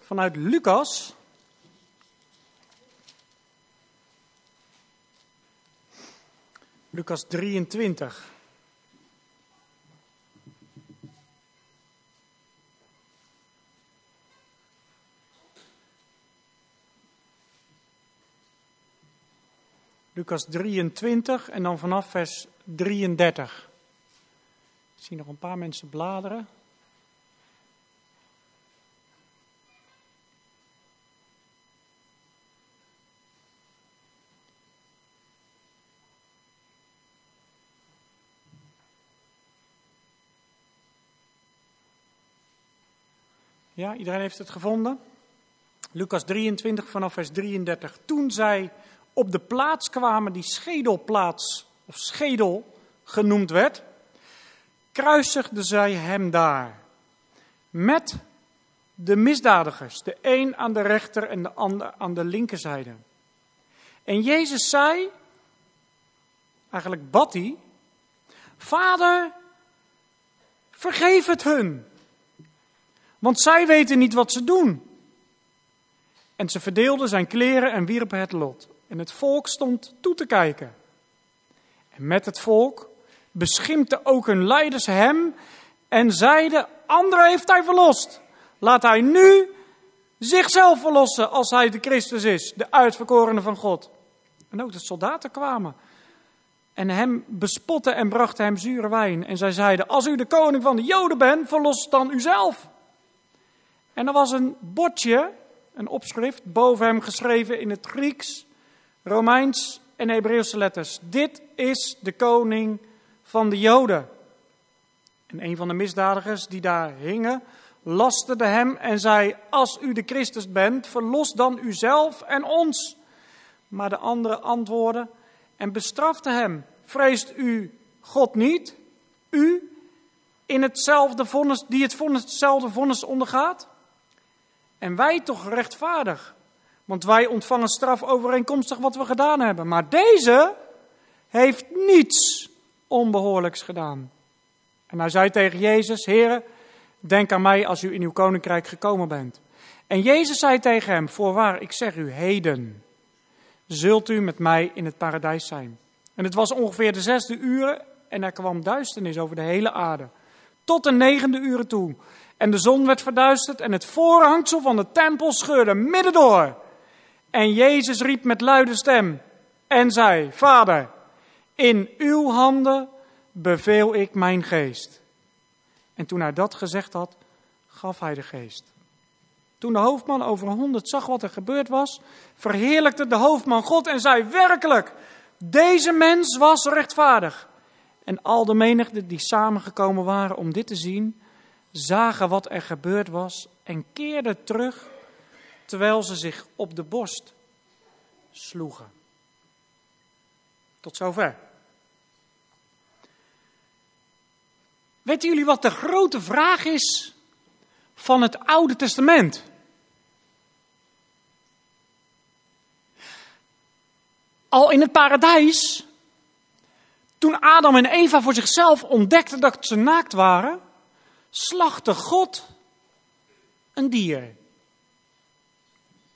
vanuit Lucas. Lucas 23. Lucas 23 en dan vanaf vers 33. Ik zie nog een paar mensen bladeren. Ja, iedereen heeft het gevonden? Lucas 23 vanaf vers 33. Toen zij op de plaats kwamen die schedelplaats of schedel genoemd werd, kruisigden zij hem daar. Met de misdadigers, de een aan de rechter en de ander aan de linkerzijde. En Jezus zei, eigenlijk bad hij, Vader, vergeef het hun, want zij weten niet wat ze doen. En ze verdeelden zijn kleren en wierpen het lot. En het volk stond toe te kijken. En met het volk beschimpte ook hun leiders hem en zeiden: Anderen heeft hij verlost. Laat hij nu zichzelf verlossen als hij de Christus is, de uitverkorene van God. En ook de soldaten kwamen en hem bespotten en brachten hem zure wijn. En zij zeiden: Als u de koning van de Joden bent, verlos dan uzelf. En er was een bordje, een opschrift, boven hem geschreven in het Grieks, Romeins en Hebreeuwse letters. Dit is de koning van de Joden. En een van de misdadigers die daar hingen, lasterde hem en zei: Als u de Christus bent, verlos dan uzelf en ons. Maar de andere antwoordde en bestrafte hem: Vreest u God niet? U in hetzelfde vonnis, die het hetzelfde vonnis ondergaat? En wij toch rechtvaardig, want wij ontvangen straf overeenkomstig wat we gedaan hebben. Maar deze heeft niets onbehoorlijks gedaan. En hij zei tegen Jezus, Heere, denk aan mij als u in uw koninkrijk gekomen bent. En Jezus zei tegen hem, voorwaar, ik zeg u, heden zult u met mij in het paradijs zijn. En het was ongeveer de zesde uren en er kwam duisternis over de hele aarde. Tot de negende uren toe. En de zon werd verduisterd en het voorhangsel van de tempel scheurde midden door. En Jezus riep met luide stem en zei: Vader, in uw handen beveel ik mijn geest. En toen hij dat gezegd had, gaf hij de geest. Toen de hoofdman over honderd zag wat er gebeurd was, verheerlijkte de hoofdman God en zei werkelijk, deze mens was rechtvaardig. En al de menigte die samengekomen waren om dit te zien, zagen wat er gebeurd was en keerden terug terwijl ze zich op de borst sloegen. Tot zover. Weten jullie wat de grote vraag is van het Oude Testament? Al in het paradijs, toen Adam en Eva voor zichzelf ontdekten dat ze naakt waren, slachtte God een dier.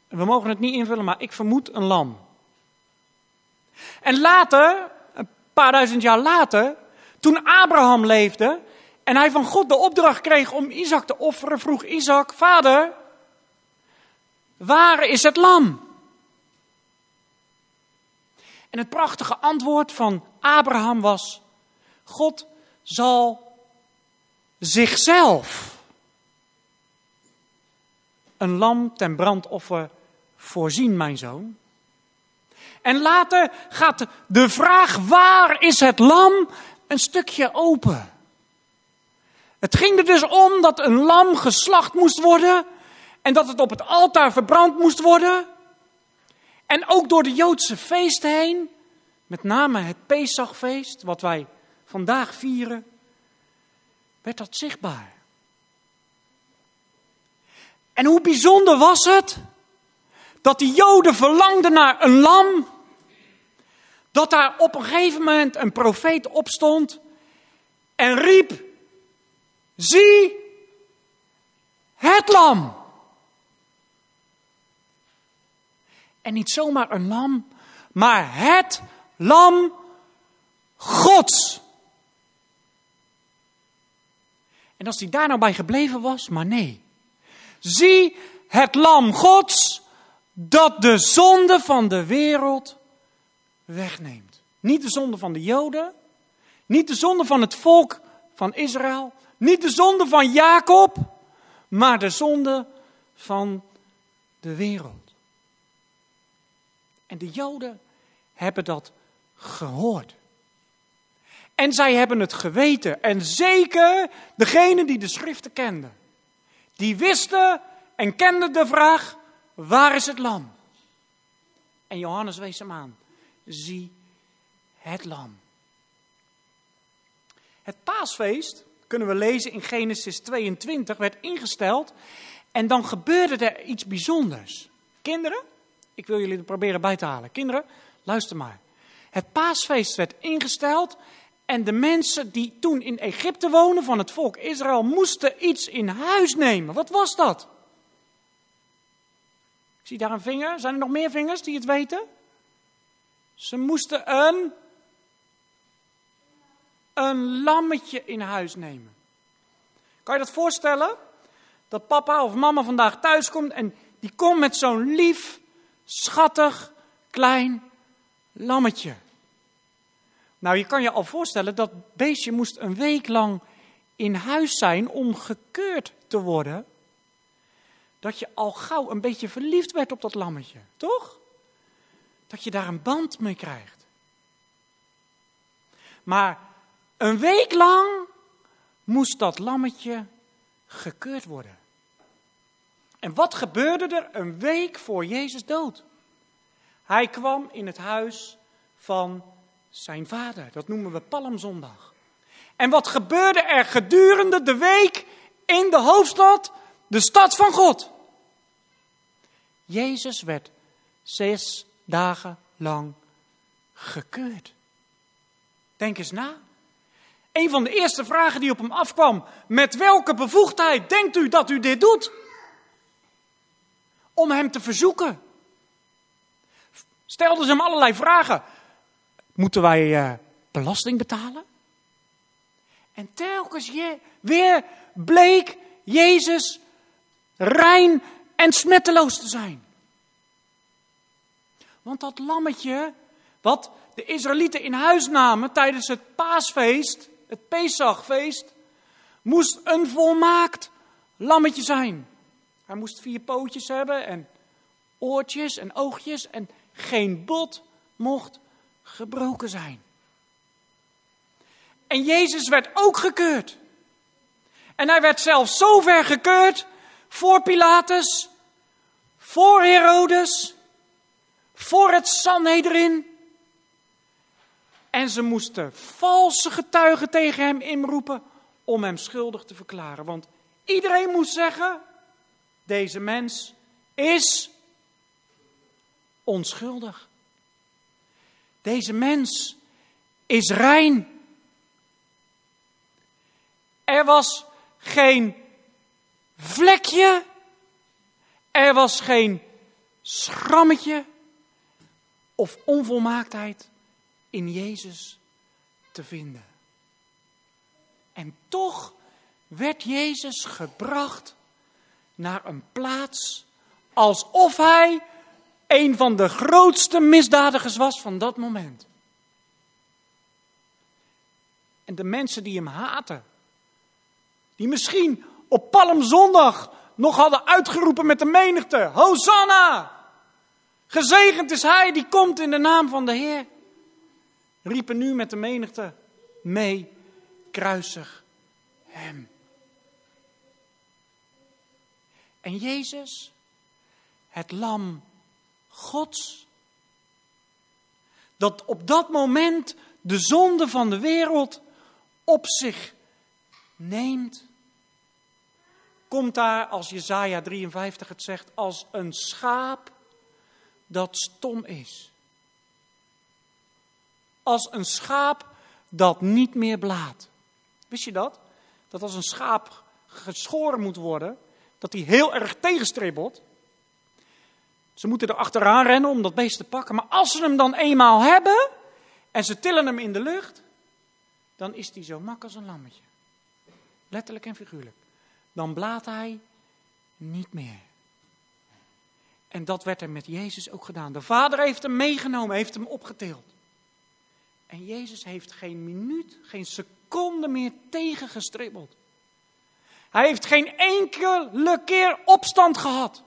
We mogen het niet invullen, maar ik vermoed een lam. En later, een paar duizend jaar later, toen Abraham leefde en hij van God de opdracht kreeg om Isaac te offeren, vroeg Isaac: Vader, waar is het lam? En het prachtige antwoord van Abraham was: God zal zichzelf een lam ten brandoffer voorzien, mijn zoon. En later gaat de vraag: waar is het lam? een stukje open. Het ging er dus om dat een lam geslacht moest worden en dat het op het altaar verbrand moest worden. En ook door de Joodse feesten heen, met name het Pesachfeest, wat wij vandaag vieren, werd dat zichtbaar. En hoe bijzonder was het dat die Joden verlangden naar een lam, dat daar op een gegeven moment een profeet opstond en riep: Zie het lam. En niet zomaar een lam, maar het lam Gods. En als hij daar nou bij gebleven was, maar nee. Zie het lam Gods dat de zonde van de wereld wegneemt. Niet de zonde van de Joden, niet de zonde van het volk van Israël, niet de zonde van Jacob, maar de zonde van de wereld. En de Joden hebben dat gehoord. En zij hebben het geweten. En zeker degene die de schriften kenden. Die wisten en kenden de vraag, waar is het lam? En Johannes wees hem aan. Zie het lam. Het paasfeest, kunnen we lezen in Genesis 22, werd ingesteld. En dan gebeurde er iets bijzonders. Kinderen, ik wil jullie er proberen bij te halen. Kinderen, luister maar. Het paasfeest werd ingesteld en de mensen die toen in Egypte wonen van het volk Israël moesten iets in huis nemen. Wat was dat? Ik zie daar een vinger. Zijn er nog meer vingers die het weten? Ze moesten een, een lammetje in huis nemen. Kan je dat voorstellen? Dat papa of mama vandaag thuis komt en die komt met zo'n lief, schattig, klein lammetje. Nou, je kan je al voorstellen, dat beestje moest een week lang in huis zijn om gekeurd te worden. Dat je al gauw een beetje verliefd werd op dat lammetje, toch? Dat je daar een band mee krijgt. Maar een week lang moest dat lammetje gekeurd worden. En wat gebeurde er een week voor Jezus dood? Hij kwam in het huis van zijn vader. Dat noemen we Palmzondag. En wat gebeurde er gedurende de week in de hoofdstad, de stad van God? Jezus werd zes dagen lang gekeurd. Denk eens na. Een van de eerste vragen die op hem afkwam: met welke bevoegdheid denkt u dat u dit doet? Om hem te verzoeken. Stelden ze hem allerlei vragen. Moeten wij uh, belasting betalen? En telkens je, weer bleek Jezus rein en smetteloos te zijn. Want dat lammetje, wat de Israëlieten in huis namen tijdens het paasfeest, het Pesachfeest, moest een volmaakt lammetje zijn. Hij moest vier pootjes hebben en oortjes en oogjes en geen bot mocht gebroken zijn. En Jezus werd ook gekeurd. En hij werd zelfs zo ver gekeurd voor Pilatus, voor Herodes, voor het Sanhedrin. En ze moesten valse getuigen tegen hem inroepen om hem schuldig te verklaren. Want iedereen moest zeggen, deze mens is onschuldig. Deze mens is rein. Er was geen vlekje, er was geen schrammetje of onvolmaaktheid in Jezus te vinden. En toch werd Jezus gebracht naar een plaats alsof hij een van de grootste misdadigers was van dat moment. En de mensen die hem haten, die misschien op Palmzondag nog hadden uitgeroepen met de menigte: Hosanna! Gezegend is hij die komt in de naam van de Heer. Riepen nu met de menigte mee: kruisig hem. En Jezus, het lam Gods. Dat op dat moment de zonde van de wereld op zich neemt. Komt daar, als Jezaja 53 het zegt, als een schaap dat stom is. Als een schaap dat niet meer blaat. Wist je dat? Dat als een schaap geschoren moet worden, dat hij heel erg tegenstribbelt Ze moeten er achteraan rennen om dat beest te pakken. Maar als ze hem dan eenmaal hebben en ze tillen hem in de lucht, dan is hij zo mak als een lammetje. Letterlijk en figuurlijk. Dan blaat hij niet meer. En dat werd er met Jezus ook gedaan. De Vader heeft hem meegenomen, heeft hem opgetild. En Jezus heeft geen minuut, geen seconde meer tegengestribbeld. Hij heeft geen enkele keer opstand gehad.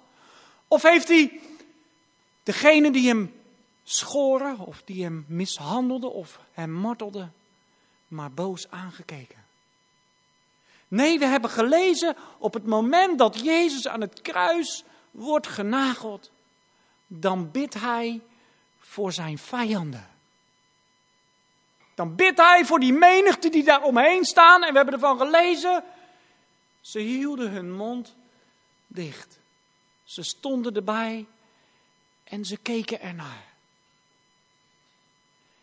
Of heeft hij degene die hem schoren of die hem mishandelden of hem martelden, maar boos aangekeken. Nee, we hebben gelezen op het moment dat Jezus aan het kruis wordt genageld, dan bidt hij voor zijn vijanden. Dan bidt hij voor die menigte die daar omheen staan. En we hebben ervan gelezen. Ze hielden hun mond dicht. Ze stonden erbij en ze keken ernaar.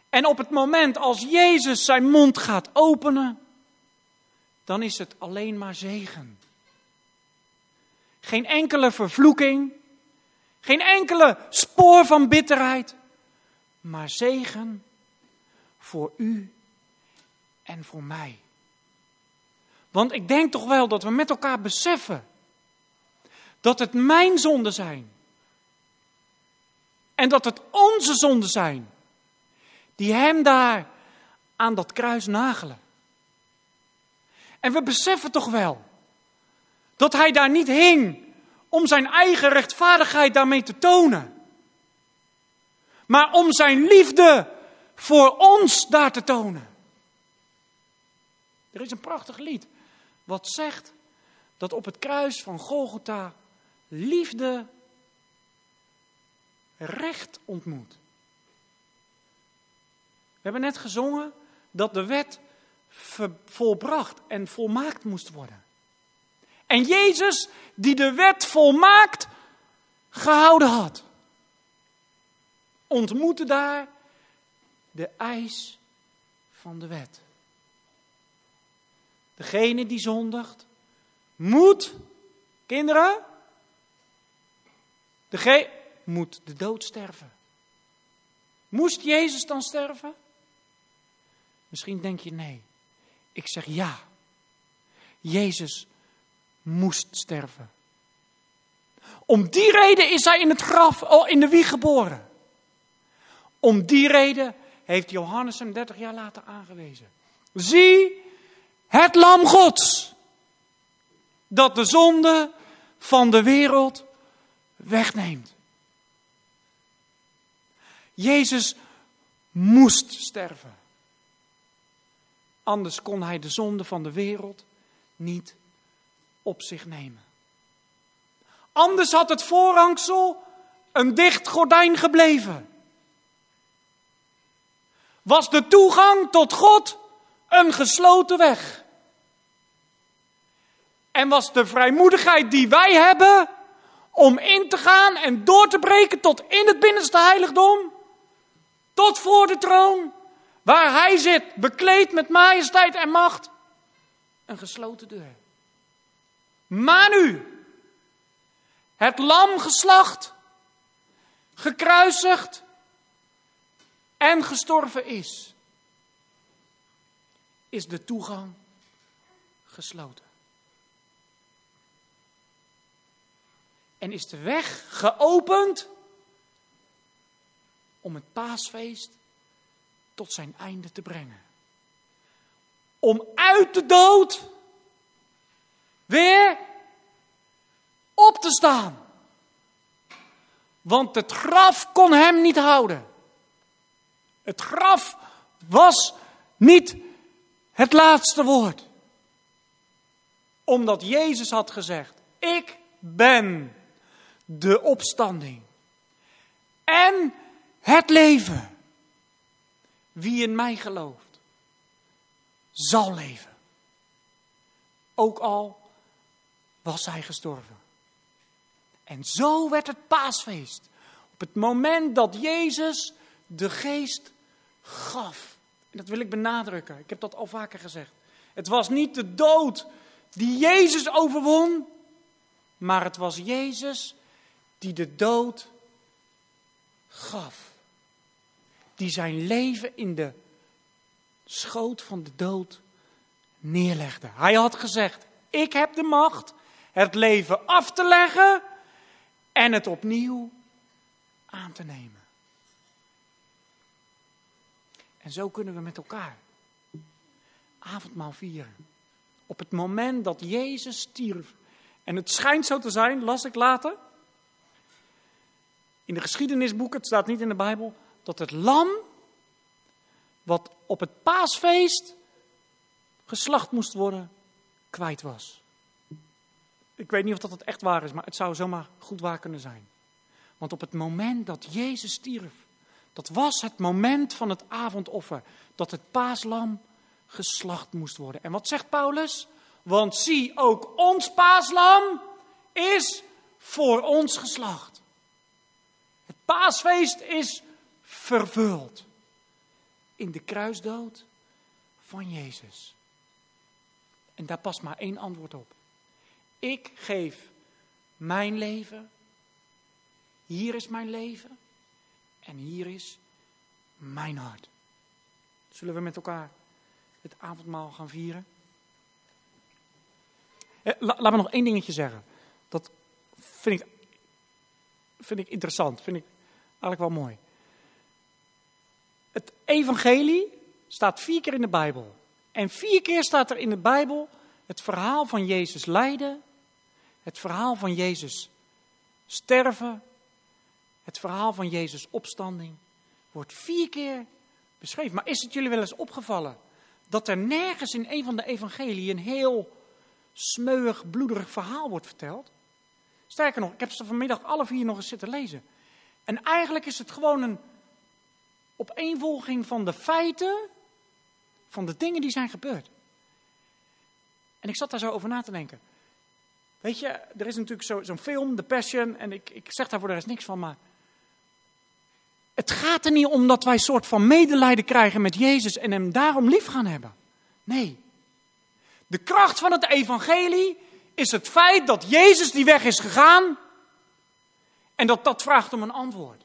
En op het moment als Jezus zijn mond gaat openen, dan is het alleen maar zegen. Geen enkele vervloeking, geen enkele spoor van bitterheid, maar zegen voor u en voor mij. Want ik denk toch wel dat we met elkaar beseffen dat het mijn zonden zijn. En dat het onze zonden zijn die hem daar aan dat kruis nagelen. En we beseffen toch wel dat hij daar niet hing om zijn eigen rechtvaardigheid daarmee te tonen, maar om zijn liefde voor ons daar te tonen. Er is een prachtig lied wat zegt dat op het kruis van Golgotha liefde recht ontmoet. We hebben net gezongen dat de wet volbracht en volmaakt moest worden. En Jezus, die de wet volmaakt gehouden had, ontmoette daar de eis van de wet. Degene die zondigt, moet, kinderen, degene moet de dood sterven. Moest Jezus dan sterven? Misschien denk je nee. Ik zeg ja. Jezus moest sterven. Om die reden is hij in het graf, in de wieg geboren. Om die reden heeft Johannes hem 30 jaar later aangewezen. Zie het lam Gods, dat de zonde van de wereld wegneemt. Jezus moest sterven. Anders kon hij de zonde van de wereld niet op zich nemen. Anders had het voorhangsel een dicht gordijn gebleven. Was de toegang tot God een gesloten weg. En was de vrijmoedigheid die wij hebben om in te gaan en door te breken tot in het binnenste heiligdom, tot voor de troon, waar hij zit, bekleed met majesteit en macht, een gesloten deur. Maar nu, het lam geslacht, gekruisigd en gestorven is, is de toegang gesloten. En is de weg geopend om het paasfeest tot zijn einde te brengen. Om uit de dood weer op te staan. Want het graf kon hem niet houden. Het graf was niet het laatste woord. Omdat Jezus had gezegd: Ik ben de opstanding en het leven. Wie in mij gelooft, zal leven. Ook al was hij gestorven. En zo werd het paasfeest. Op het moment dat Jezus de geest gaf. En dat wil ik benadrukken. Ik heb dat al vaker gezegd. Het was niet de dood die Jezus overwon, maar het was Jezus die de dood gaf. Die zijn leven in de schoot van de dood neerlegde. Hij had gezegd: Ik heb de macht het leven af te leggen en het opnieuw aan te nemen. En zo kunnen we met elkaar avondmaal vieren. Op het moment dat Jezus stierf. En het schijnt zo te zijn, las ik later. In de geschiedenisboeken, het staat niet in de Bijbel, dat het lam wat op het paasfeest geslacht moest worden, kwijt was. Ik weet niet of dat het echt waar is, maar het zou zomaar goed waar kunnen zijn. Want op het moment dat Jezus stierf, dat was het moment van het avondoffer, dat het paaslam geslacht moest worden. En wat zegt Paulus? Want zie, ook ons paaslam is voor ons geslacht. Het paasfeest is vervuld in de kruisdood van Jezus. En daar past maar één antwoord op. Ik geef mijn leven. Hier is mijn leven. En hier is mijn hart. Zullen we met elkaar het avondmaal gaan vieren? Eh, laat me nog één dingetje zeggen. Dat vind ik, vind ik interessant. Vind ik eigenlijk wel mooi. Evangelie staat vier keer in de Bijbel. En vier keer staat er in de Bijbel het verhaal van Jezus lijden, het verhaal van Jezus sterven, het verhaal van Jezus opstanding. Wordt vier keer beschreven. Maar is het jullie wel eens opgevallen dat er nergens in een van de evangelieën een heel smeuig, bloederig verhaal wordt verteld? Sterker nog, ik heb ze vanmiddag alle vier nog eens zitten lezen. En eigenlijk is het gewoon een opeenvolging van de feiten, van de dingen die zijn gebeurd. En ik zat daar zo over na te denken. Weet je, er is natuurlijk zo'n film, The Passion, en ik, ik zeg daar voor de rest niks van, maar het gaat er niet om dat wij een soort van medelijden krijgen met Jezus en hem daarom lief gaan hebben. Nee. De kracht van het evangelie is het feit dat Jezus die weg is gegaan en dat dat vraagt om een antwoord.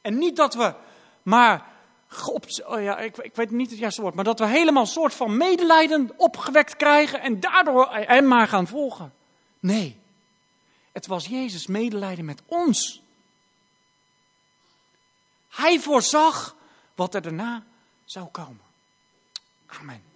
En niet dat we maar, oh ja, ik, ik, weet niet het juiste woord, maar dat we helemaal een soort van medelijden opgewekt krijgen en daardoor hem maar gaan volgen. Nee, het was Jezus medelijden met ons. Hij voorzag wat er daarna zou komen. Amen.